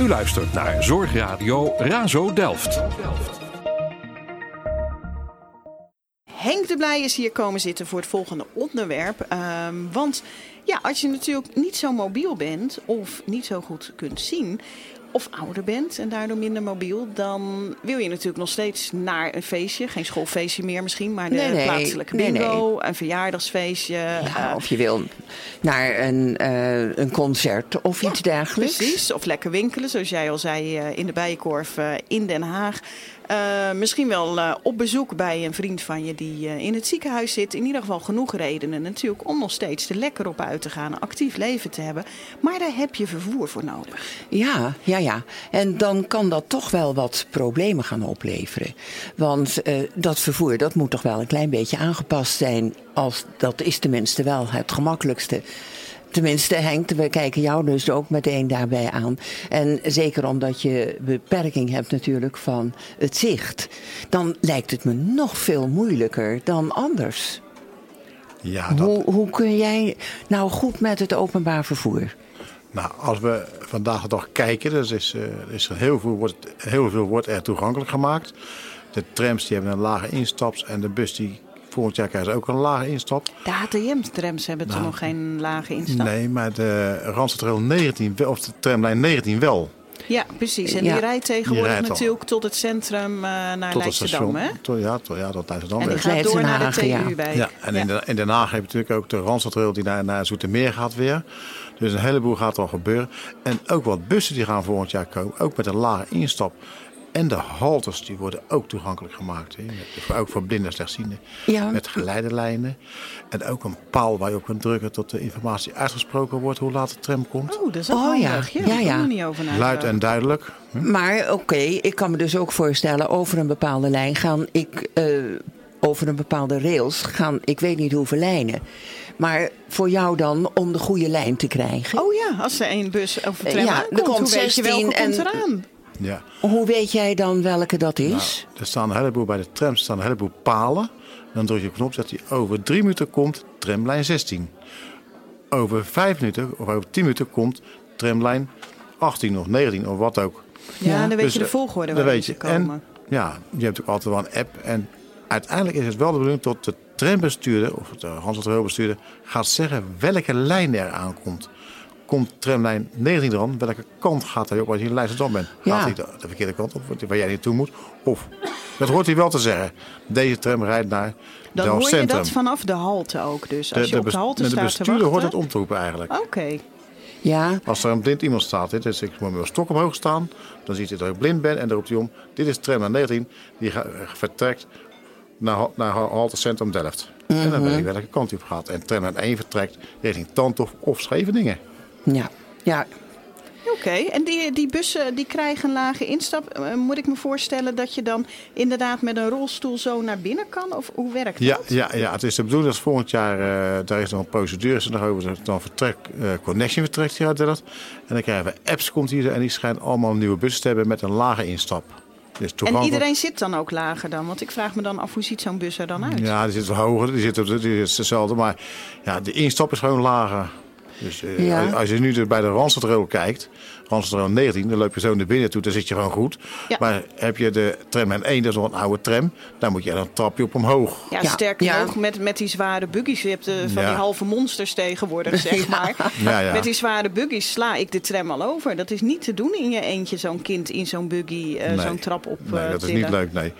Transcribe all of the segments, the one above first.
U luistert naar Zorgradio Razo Delft. Henk de Blij is hier komen zitten voor het volgende onderwerp. Ehm, want ja, als je natuurlijk niet zo mobiel bent of niet zo goed kunt zien, of ouder bent en daardoor minder mobiel, dan wil je natuurlijk nog steeds naar een feestje. Geen schoolfeestje meer misschien, maar de Nee, nee. plaatselijke Nee, bingo, een verjaardagsfeestje. Ja, eh, of je wil naar een, eh, een concert of iets dergelijks. Precies, of lekker winkelen, zoals jij al zei, eh, in de Bijenkorf in Den Haag. Eh, misschien wel eh, op bezoek bij een vriend van je die eh, in het ziekenhuis zit. In ieder geval genoeg redenen natuurlijk om nog steeds er lekker op uit te gaan, een actief leven te hebben. Maar daar heb je vervoer voor nodig. Ja, ja, ja. En dan kan dat toch wel wat problemen gaan opleveren. Want dat vervoer dat moet toch wel een klein beetje aangepast zijn. Als, dat is tenminste wel het gemakkelijkste. Tenminste, Henk, we kijken jou dus ook meteen daarbij aan. En zeker omdat je beperking hebt natuurlijk van het zicht. Dan lijkt het me nog veel moeilijker dan anders. Ja, dat, Hoe, hoe kun jij nou goed met het openbaar vervoer? nou, als we vandaag de dag kijken, dus is, eh, is er heel, veel, wordt, heel veel wordt er toegankelijk gemaakt. De trams die hebben een lage instaps en de bus die volgend jaar krijgt ook een lage instap. De HTM-trams hebben toch Nou, nog geen lage instap? Nee, maar de Randstadrail 19, wel- of de tramlijn 19 wel. Ja, precies. En Ja. die rijdt tegenwoordig al. natuurlijk tot het centrum eh, naar Tot het Leidschendam, station. hè? Tot, ja, tot, ja, tot Leidschendam. En die gaat door naar de TU ja. bij. Ja, en In, Den, in Den Haag heb je natuurlijk ook de Randstadrail die naar, naar Zoetermeer gaat weer. Dus een heleboel gaat er al gebeuren. En ook wat bussen die gaan volgend jaar komen, ook met een lage instap. En de haltes die worden ook toegankelijk gemaakt. Hè. Met- Ook voor blinden en slechtzienden. Ja. Met geleidelijnen. En ook een paal waar je op kunt drukken tot de informatie uitgesproken wordt hoe laat de tram komt. Oh, dat is ook Oh, ja. handig. Ja, Ja, daar heb ik ja. er niet over. Luid en duidelijk. Maar oké, ik kan me dus ook voorstellen, over een bepaalde lijn gaan ik, eh, over een bepaalde rails gaan, ik weet niet hoeveel lijnen. Maar voor jou dan om de goede lijn te krijgen. Oh ja, als er één bus of een tram Ja, er komt hoe weet je 16 welke en- komt eraan? Ja. Hoe weet jij dan welke dat is? Er staan een heleboel bij de trams staan een heleboel palen. Dan druk je op een knop, zegt hij over drie minuten komt tramlijn 16. Over vijf minuten of over tien minuten komt tramlijn 18 of 19 of wat ook. Ja, dan weet Dus, je de eh, volgorde dat waarin weet ze je. komen. En ja, je hebt ook altijd wel een app. En uiteindelijk is het wel de bedoeling dat de trambestuurder of de Hansel gaat zeggen welke lijn er aankomt. Komt tramlijn 19 dan, welke kant gaat hij op als je in Leidschendam bent? Gaat Ja. hij de, de verkeerde kant op, waar jij naartoe moet? Of, dat hoort hij wel te zeggen. Deze tram rijdt naar Dan Delft hoor je Centrum. dat vanaf de halte ook dus. Als je op de halte de staat te bestuurder hoort het om te roepen eigenlijk. Oké. Ja, Als er een blind iemand staat, hè, dus ik moet met mijn stok omhoog staan, dan ziet hij dat ik blind ben en dan roept hij om. Dit is tram 19, die vertrekt naar, naar ha- halte Centrum Delft. En dan weet ik welke kant hij op gaat. En tram 1 vertrekt richting Tandhof of Scheveningen. Ja, ja. Oké, en die, die bussen die krijgen een lage instap. Eh, moet ik me voorstellen dat je dan inderdaad met een rolstoel zo naar binnen kan? Of hoe werkt Ja, dat? ja, ja, het is de bedoeling dat volgend jaar, eh, daar is nog een procedure nog over, dat dan vertrek, eh, Connection vertrekt hier uit Delft. En dan krijgen we apps komt hier en die schijnen allemaal nieuwe bussen te hebben met een lage instap. Dus En iedereen zit dan ook lager dan? Want ik vraag me dan af, hoe ziet zo'n bus er dan uit? Ja, die zit hoger, die zit, op de, die is hetzelfde. Maar ja, de instap is gewoon lager. Dus eh, Ja. als, je nu dus bij de Randstadrail kijkt, Randstadrail 19, dan loop je zo naar binnen toe, dan zit je gewoon goed. Ja. Maar heb je de tram en 1, dat is nog een oude tram, daar moet je een trapje op omhoog. Ja, Ja, sterker ja. nog, met, met die zware buggies. Je hebt eh, van Ja. die halve monsters tegenwoordig, zeg maar. Ja, ja. Met die zware buggies sla ik de tram al over. Dat is niet te doen in je eentje, zo'n kind in zo'n buggy, eh, Nee. zo'n trap op Nee, dat is niet leuk, nee.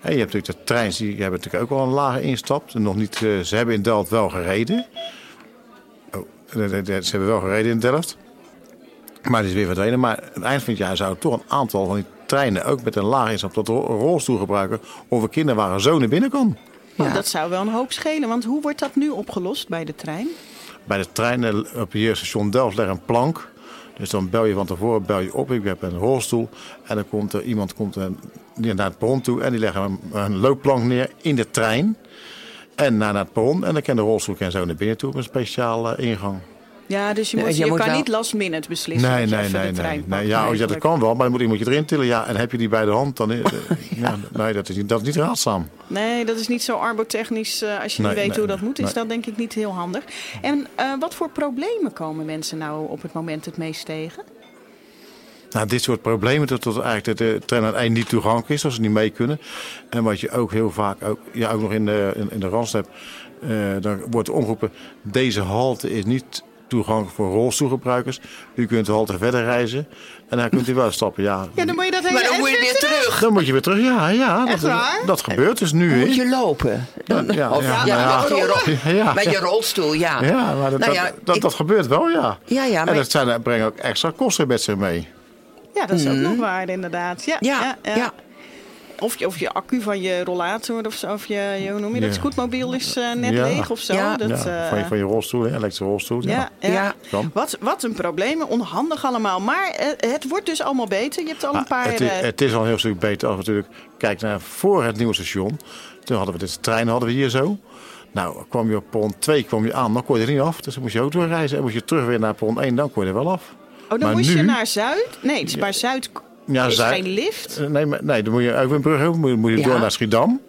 En je hebt natuurlijk de treins, die hebben natuurlijk ook wel een lage instap. Nog niet, ze hebben in Delft wel gereden. De- ze hebben wel gereden in Delft. Maar die is weer verdwenen. Maar aan het eind van het jaar zou toch een aantal van die treinen ook met een lage instap tot ro- rolstoel gebruiken. Of een kinderwagen zo naar binnen kan. Ja. dat zou wel een hoop schelen. Want hoe wordt dat nu opgelost bij de trein? Bij de treinen op hier station Delft ligt een plank. Dus dan bel je van tevoren bel je op. Ik heb een rolstoel. En dan komt er iemand komt er, die naar het perron toe. En die leggen een, een loopplank neer in de trein. En naar het perron. En dan kan de rolstoel kan zo naar binnen toe op een speciale ingang. Ja, dus je, Nee, moet, je je, moet kan wel- niet last minute beslissen. Nee, nee, nee. nee, Ja, oh, ja, dat kan wel. Maar dan moet, die moet je erin tillen. Ja, en heb je die bij de hand, dan is, eh, ja, nee, dat is niet, dat is niet raadzaam. Nee, dat is niet zo arbotechnisch. eh, als je Nee, niet weet nee, hoe dat moet, is nee. dat denk ik niet heel handig. En eh, wat voor problemen komen mensen nou op het moment het meest tegen? Nou, dit soort problemen, dat, dat eigenlijk de trein aan het eind niet toegankelijk is, als ze niet mee kunnen. En wat je ook heel vaak, ook, ja, ook nog in de, in, in de Randstad hebt, uh, dan wordt omgeroepen, deze halte is niet toegankelijk voor rolstoelgebruikers. U kunt de halte verder reizen en dan kunt u wel stappen. Ja, ja dan moet je dat hele maar dan moet je weer terug. Dan moet je weer terug, ja. ja Echt dat, waar? dat gebeurt dus nu. Dan hè. moet je lopen. Dan, Ja, of, ja, ja, nou met, je rol- ja. met je rolstoel, ja. Ja, maar dat, Nou dat, ja, dat, ik- dat gebeurt wel, ja. Ja, ja, en dat zijn, dat brengen ook extra kosten met zich mee. Ja, dat is ook nog waar inderdaad. Ja, Mhm. Ja, ja. Of, je, of je accu van je rollator of zo, of je, je- hoe noem je dat, Ja. scootmobiel is eh, net Ja. leeg of zo. Ja. Dat, ja, eh, van, je, van je rolstoel, hè, elektrische rolstoel. Ja. ja, ja. Ja. Kan. Wat, wat een probleem, onhandig allemaal. Maar eh, het wordt dus allemaal beter. Je hebt al een Ah, paar... het, is, het is al een heel stuk beter als we natuurlijk kijken naar voor het nieuwe station. Toen hadden we dit trein hadden we hier zo. Nou, kwam je op pont 2 kwam je aan, dan kon je er niet af. Dus dan moest je ook doorreizen. En moest je terug weer naar pont 1, dan kon je er wel af. Oh, dan moest je naar Zuid? Nee, het is maar Zuid Ja, is Zuid- geen lift. Eh, Nee, maar, nee, dan moet je over een brug moet je, moet je Ja. door naar Schiedam.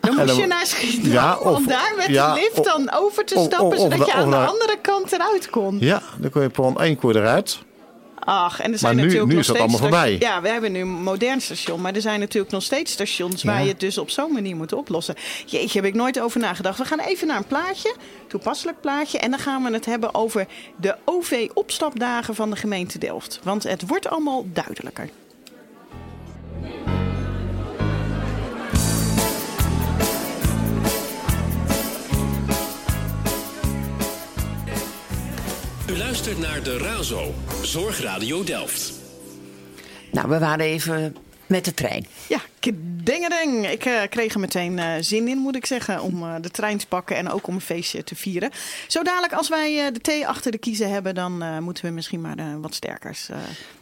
Dan moest dan- je naar Schiedam Ja, of- om daar met ja, de lift dan over te stappen... of- of zodat je aan de andere kant eruit kon. Ja, dan kon je 1 kon je eruit. Ach, en er zijn nu- natuurlijk nu nog is dat allemaal voorbij. Ja, we hebben nu een modern station, maar er zijn natuurlijk nog steeds stations waar je het dus op zo'n manier moet oplossen. Jeetje, heb ik nooit over nagedacht. We gaan even naar een plaatje, toepasselijk plaatje, en dan gaan we het hebben over de OV-opstapdagen van de gemeente Delft. Want het wordt allemaal duidelijker. Luistert naar de Razo, Zorgradio Delft. Nou, we waren even met de trein. Ja, kedengedeng. Ik eh, kreeg er meteen eh, zin in, moet ik zeggen, om eh, de trein te pakken en ook om een feestje te vieren. Zo dadelijk, als wij eh, de thee achter de kiezen hebben, dan eh, moeten we misschien maar eh, wat sterkers eh,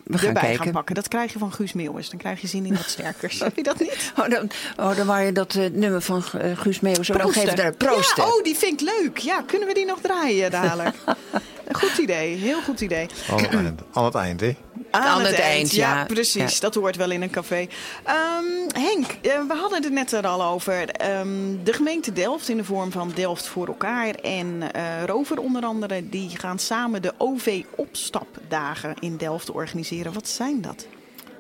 We gaan erbij gaan pakken. Dat krijg je van Guus Meeuwis. Dan krijg je zin in wat sterkers. Heb je dat niet? Oh, dan, oh, dan waar je dat eh, nummer van eh, Guus Meeuwis ook nog even daar. Proosten. Ja, oh, die vind ik leuk. Ja, kunnen we die nog draaien dadelijk? Goed idee, heel goed idee. Aan het eind, aan het eind hè. Aan, het eind, ja. precies. Ja. Dat hoort wel in een café. Ehm, Henk, eh, we hadden het net er al over. Ehm, de gemeente Delft in de vorm van Delft voor elkaar en eh, Rover onder andere... die gaan samen de OV-opstapdagen in Delft organiseren. Wat zijn dat?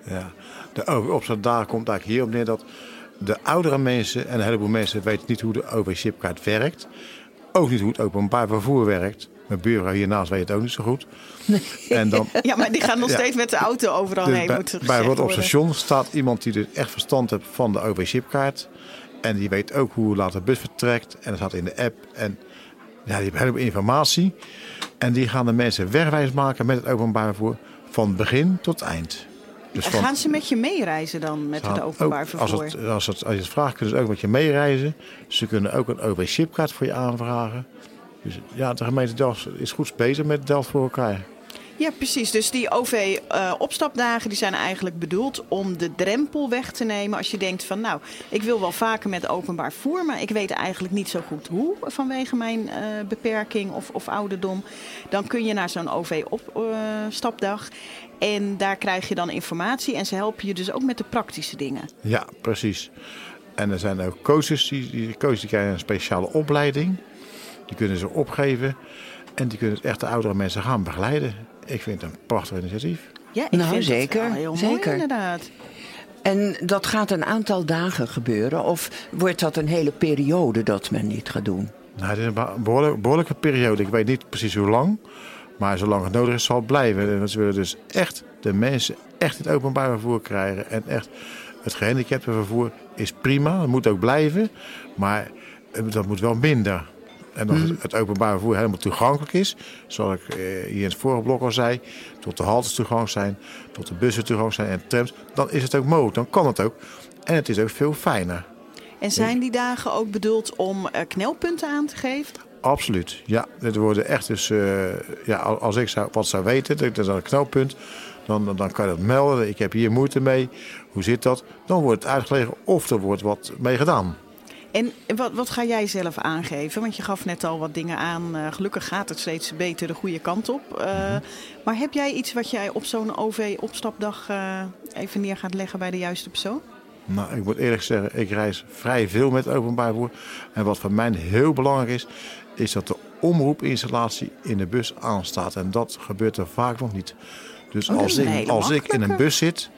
Ja. De overopstap daar komt eigenlijk hierop neer dat de oudere mensen en een heleboel mensen weten niet hoe de OV-chipkaart werkt. Ook niet hoe het openbaar vervoer werkt. Mijn buurvrouw hiernaast weet het ook niet zo goed. En dan, Ja, maar die gaan nog Ja. steeds met de auto overal dus heen. bij, moet bij station staat iemand die dus echt verstand heeft van de OV-chipkaart. En die weet ook hoe laat de bus vertrekt. En dat staat in de app. En ja, die hebben heleboel informatie. En die gaan de mensen wegwijs maken met het openbaar vervoer. Van begin tot eind. Dus van- gaan ze met je meereizen dan met het openbaar ook, vervoer? Als, het, als, het, als je het vraagt, kunnen ze ook met je meereizen. Ze kunnen ook een OV-chipkaart voor je aanvragen. Dus ja, de gemeente Delft is goed bezig met Delft voor elkaar. Ja, precies. Dus die OV-opstapdagen die zijn eigenlijk bedoeld om de drempel weg te nemen. Als je denkt van nou, ik wil wel vaker met openbaar voer, maar ik weet eigenlijk niet zo goed hoe vanwege mijn eh, beperking of, of ouderdom. Dan kun je naar zo'n OV-opstapdag en daar krijg je dan informatie en ze helpen je dus ook met de praktische dingen. Ja, precies. En er zijn ook coaches, die, die coaches die krijgen een speciale opleiding. Die kunnen ze opgeven. En die kunnen echt de oudere mensen gaan begeleiden. Ik vind het een prachtig initiatief. Ja, ik Nou, vind zeker, heel zeker. mooi inderdaad. En dat gaat een aantal dagen gebeuren? Of wordt dat een hele periode dat men niet gaat doen? Nou, het is een be- behoorlijk- behoorlijke periode. Ik weet niet precies hoe lang. Maar zolang het nodig is, zal het blijven. En ze willen dus echt de mensen echt het openbaar vervoer krijgen. En echt het gehandicapte vervoer is prima. Dat moet ook blijven. Maar eh, dat moet wel minder. En als het- het openbaar vervoer helemaal toegankelijk is, zoals ik eh, hier in het vorige blok al zei, tot de haltes toegankelijk zijn, tot de bussen toegankelijk zijn en trams, dan is het ook mogelijk. Dan kan het ook. En het is ook veel fijner. En zijn die dagen ook bedoeld om eh, knelpunten aan te geven? Absoluut. Ja, dit worden echt dus. eh, ja, al- als ik zou, wat zou weten, dat dat is een knelpunt. Dan, dan, dan kan je dat melden. Ik heb hier moeite mee. Hoe zit dat? Dan wordt het uitgelegd of er wordt wat mee gedaan. En wat, wat ga jij zelf aangeven? Want je gaf net al wat dingen aan. Eh, gelukkig gaat het steeds beter de goede kant op. Eh, Maar heb jij iets wat jij op zo'n OV-opstapdag eh, even neer gaat leggen bij de juiste persoon? Nou, ik moet eerlijk zeggen, ik reis vrij veel met openbaar vervoer. En wat voor mij heel belangrijk is, is dat de omroepinstallatie in de bus aanstaat. En dat gebeurt er vaak nog niet. Dus Oh, als, ik, als ik in een bus zit,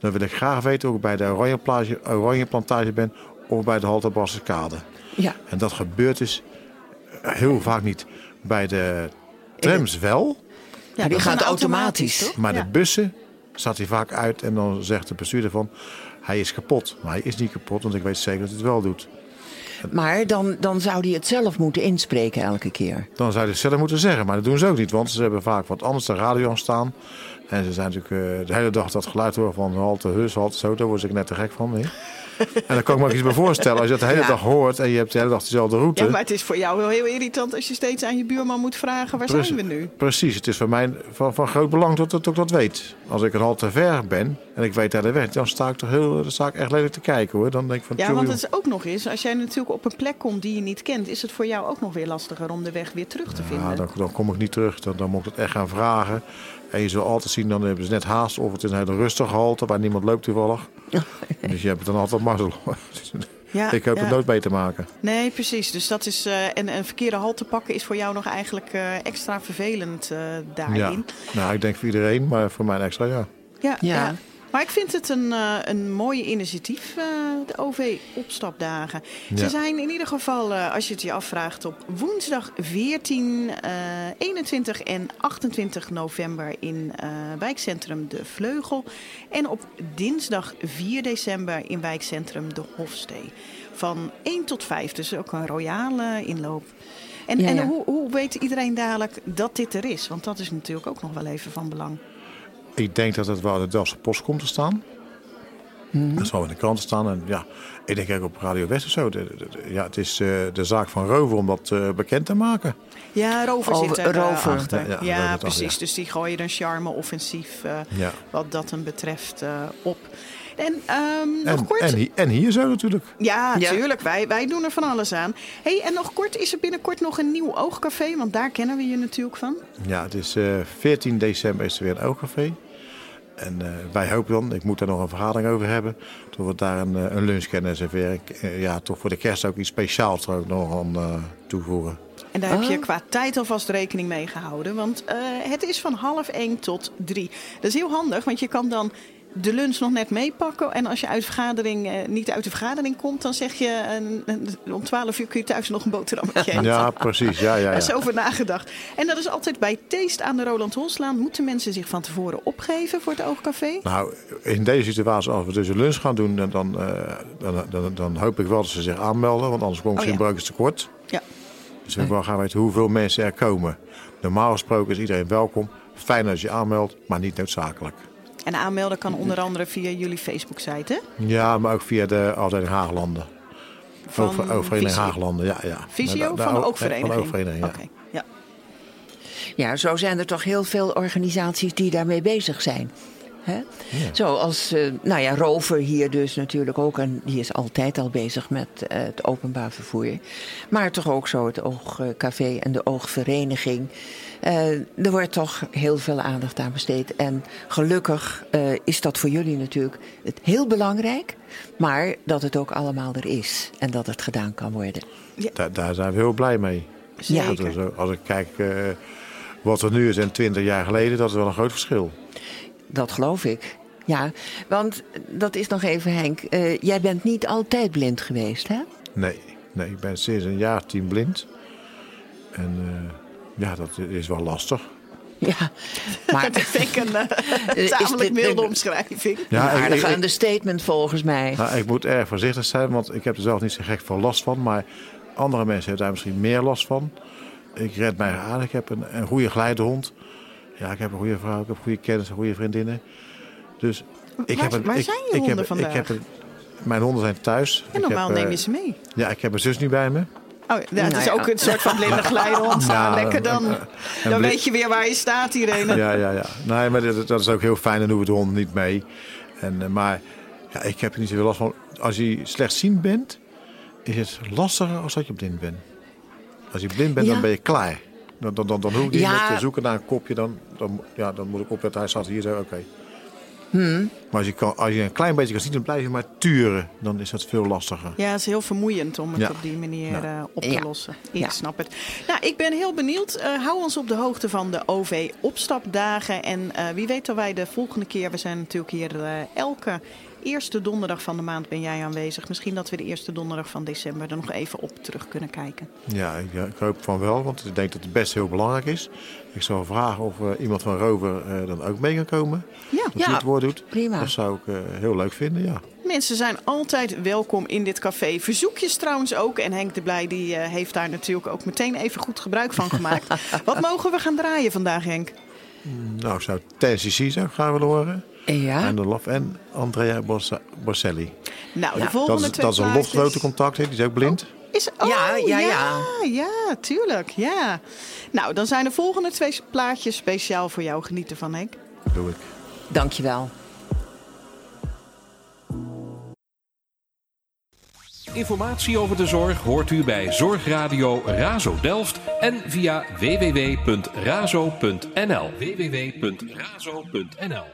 dan wil ik graag weten of ik bij de Oranje Plantage ben of bij de Halte Kade. Ja, En dat gebeurt dus heel vaak niet. Bij de trams wel, Ja, die is automatisch. toch? maar Ja. de bussen staat hij vaak uit en dan zegt de bestuurder van hij is kapot. Maar hij is niet kapot, want ik weet zeker dat hij het wel doet. maar dan, dan zou die het zelf moeten inspreken elke keer. Dan zou je het zelf moeten zeggen, maar dat doen ze ook niet. Want ze hebben vaak wat anders de radio aan staan. En ze zijn natuurlijk eh, de hele dag dat geluid horen van halte hus, halte zo. Daar word ik net te gek van. Hè? En dan kan ik me ook iets bij voorstellen. Als je dat de hele Ja. dag hoort en je hebt de hele dag dezelfde route. Ja, maar het is voor jou wel heel irritant als je steeds aan je buurman moet vragen: waar Precies. zijn we nu? Precies, het is voor mij van, van groot belang dat, dat ik dat weet. Als ik een halte ver ben en ik weet daar de weg, dan sta ik toch heel, dan sta ik echt lelijk te kijken hoor. Dan denk ik van, Ja, want het is ook nog eens, als jij natuurlijk op een plek komt die je niet kent, is het voor jou ook nog weer lastiger om de weg weer terug te vinden. Ja, dan, dan kom ik niet terug. Dan, dan moet ik het echt gaan vragen. En je zult altijd zien, dan hebben ze net haast. Of het is een hele rustige halte waar niemand loopt toevallig. dus je hebt het dan altijd mazzel. Ja, ik hoop ja. het nooit mee te maken. Nee, precies. Dus dat is. eh, en een verkeerde halt te pakken is voor jou nog eigenlijk eh, extra vervelend eh, Ja. daarin. Nou, ik denk voor iedereen, maar voor mij extra ja. Ja. Ja. Maar ik vind het een, eh, een mooie initiatief, eh, de OV-opstapdagen. Ze zijn in ieder geval, eh, als je het je afvraagt, op woensdag 14, eh, 21 en 28 november in eh, wijkcentrum De Vleugel. En op dinsdag 4 december in wijkcentrum De Hofstee. Van 1 tot 5, dus ook een royale inloop. En, Ja, en. Hoe, hoe weet iedereen dadelijk dat dit er is? Want dat is natuurlijk ook nog wel even van belang. Ik denk dat het wel in de Delftse Post komt te staan. Dat zal in de kranten staan. En ja, ik denk ook op Radio West of zo. De- de- de- ja, het is eh, de zaak van Rover om dat eh, bekend te maken. Ja, Rover Oh, zit er eh, Rover. achter. Ja, Ja, ja, Rover toch, precies. ja. Dus die gooien een charme-offensief eh, Ja. wat dat hem betreft eh, op. En ehm, nog En, kort. en, en hier zo natuurlijk. ja, Ja. tuurlijk. Wij, wij doen er van alles aan. Hey, en nog kort, is er binnenkort nog een nieuw oogcafé? Want daar kennen we je natuurlijk van. Ja, het is eh 14 december is er weer een oogcafé. En eh, wij hopen dan, ik moet daar nog een vergadering over hebben, dat we daar een, eh, een lunch kunnen serveren. Eh, ja, toch voor de kerst ook iets speciaals er ook nog aan eh, toevoegen. En daar heb je Oh. qua tijd alvast rekening mee gehouden. Want eh, het is van half één tot drie. Dat is heel handig, want je kan dan de lunch nog net meepakken. En als je uit vergadering, eh, niet uit de vergadering komt, dan zeg je een- een- om twaalf uur kun je thuis nog een boterhammetje eten. Ja, precies. Ja, ja, Daar is ja. over nagedacht. En dat is altijd bij Taste aan de Roland Holslaan. Moeten mensen zich van tevoren opgeven voor het oogcafé? Nou, in deze situatie, als we dus een lunch gaan doen, dan, dan, eh, dan, dan, dan hoop ik wel dat ze zich aanmelden. Want anders komen Oh, ze in ja. breukens tekort. Ja. Dus ik wil gaan weten hoeveel mensen er komen. Normaal gesproken is iedereen welkom. Fijn als je aanmeldt, maar niet noodzakelijk. En aanmelden kan onder andere via jullie Facebook-site, hè? Ja, maar ook via de afdeling Haaglanden. Van Over, Oververeniging. Haaglanden, ja. ja. Visio van de oogvereniging? Van de oogvereniging, ja. Oké, ja. Ja, zo zijn er toch heel veel organisaties die daarmee bezig zijn. Hè? Zoals, eh, nou ja, Rover hier dus natuurlijk ook. En die is altijd al bezig met eh, het openbaar vervoer. Maar toch ook zo het Oogcafé en de Oogvereniging. Eh, er wordt toch heel veel aandacht aan besteed. En gelukkig eh, is dat voor jullie natuurlijk het heel belangrijk. Maar dat het ook allemaal er is. En dat het gedaan kan worden. Daar, daar zijn we heel blij mee. Ja. Als ik kijk eh, wat er nu is en 20 jaar geleden, dat is wel een groot verschil. Dat geloof ik. Ja, want dat is nog even, Henk. eh, jij bent niet altijd blind geweest, hè? Nee, nee, ik ben sinds een jaar tien blind. En eh, ja, dat is wel lastig. Ja, maar Dat vind ik een eh, Is tamelijk dit- milde omschrijving. Ja, een ik- aardige ik- understatement volgens mij. Nou, ik moet erg voorzichtig zijn, want ik heb er zelf niet zo gek veel last van. Maar andere mensen hebben daar misschien meer last van. Ik red mij aardig. Ik heb een, een goede geleidehond. Ja, ik heb een goede vrouw, ik heb goede kennis, goede vriendinnen. Dus ik Waar- heb een, waar ik, zijn je ik honden heb, vandaag? Ik heb een- mijn honden zijn thuis. En Ik normaal heb, eh, neem je ze mee. Ja, ik heb mijn zus nu bij me. Oh, ja, dat Nou is ja. ook een soort van blinde glijhond. Ja, Nou, lekker dan. een Dan blik- weet je weer waar je staat, Irene. Ja, ja, ja. Nee, maar dat, dat is ook heel fijn. Dan doen we de honden niet mee. En, eh, maar ja, ik heb er niet zoveel last van. Als je slechtziend bent, is het lastiger als dat je blind bent. Als je blind bent, Ja. dan ben je klaar. Dan, dan, dan, dan hoef je niet Ja. meer te zoeken naar een kopje. Dan, dan, ja, dan moet ik opletten, hij staat hier zo, oké. Hmm. Maar als je, kan, als je een klein beetje kan zien, dan blijf je maar turen. Dan is dat veel lastiger. Ja, het is heel vermoeiend om het Ja. op die manier Ja. eh, op te Ja. lossen. Ik Ja. snap het. Nou, ik ben heel benieuwd. Eh, hou ons op de hoogte van de OV-opstapdagen. En eh, wie weet dat wij de volgende keer... We zijn natuurlijk hier eh, elke eerste donderdag van de maand ben jij aanwezig. Misschien dat we de eerste donderdag van december er nog even op terug kunnen kijken. Ja, ik, hoop van wel, want ik denk dat het best heel belangrijk is. Ik zou vragen of eh, iemand van Rover eh, dan ook mee kan komen. Ja, Dat Ja, het woord doet. prima. Dat zou ik eh, heel leuk vinden, ja. mensen zijn altijd welkom in dit café. Verzoekjes trouwens ook. En Henk de Blij die, eh, heeft daar natuurlijk ook meteen even goed gebruik van gemaakt. Wat mogen we gaan draaien vandaag, Henk? Nou, ik zou Tennessee zou ik graag willen horen. Ja, En de Lof en Andrea Bossa- Borselli. Nou, de Ja. Dat volgende is, twee dat is een hè? die is ook blind. Is, oh, Ja, ja, ja, ja. ja. tuurlijk. Ja. Nou, dan zijn de volgende twee plaatjes speciaal voor jou. Genieten van, Henk. Doe ik. dankjewel. Informatie over de zorg hoort u bij Zorgradio Razo Delft en via www.razo.nl. www.razo.nl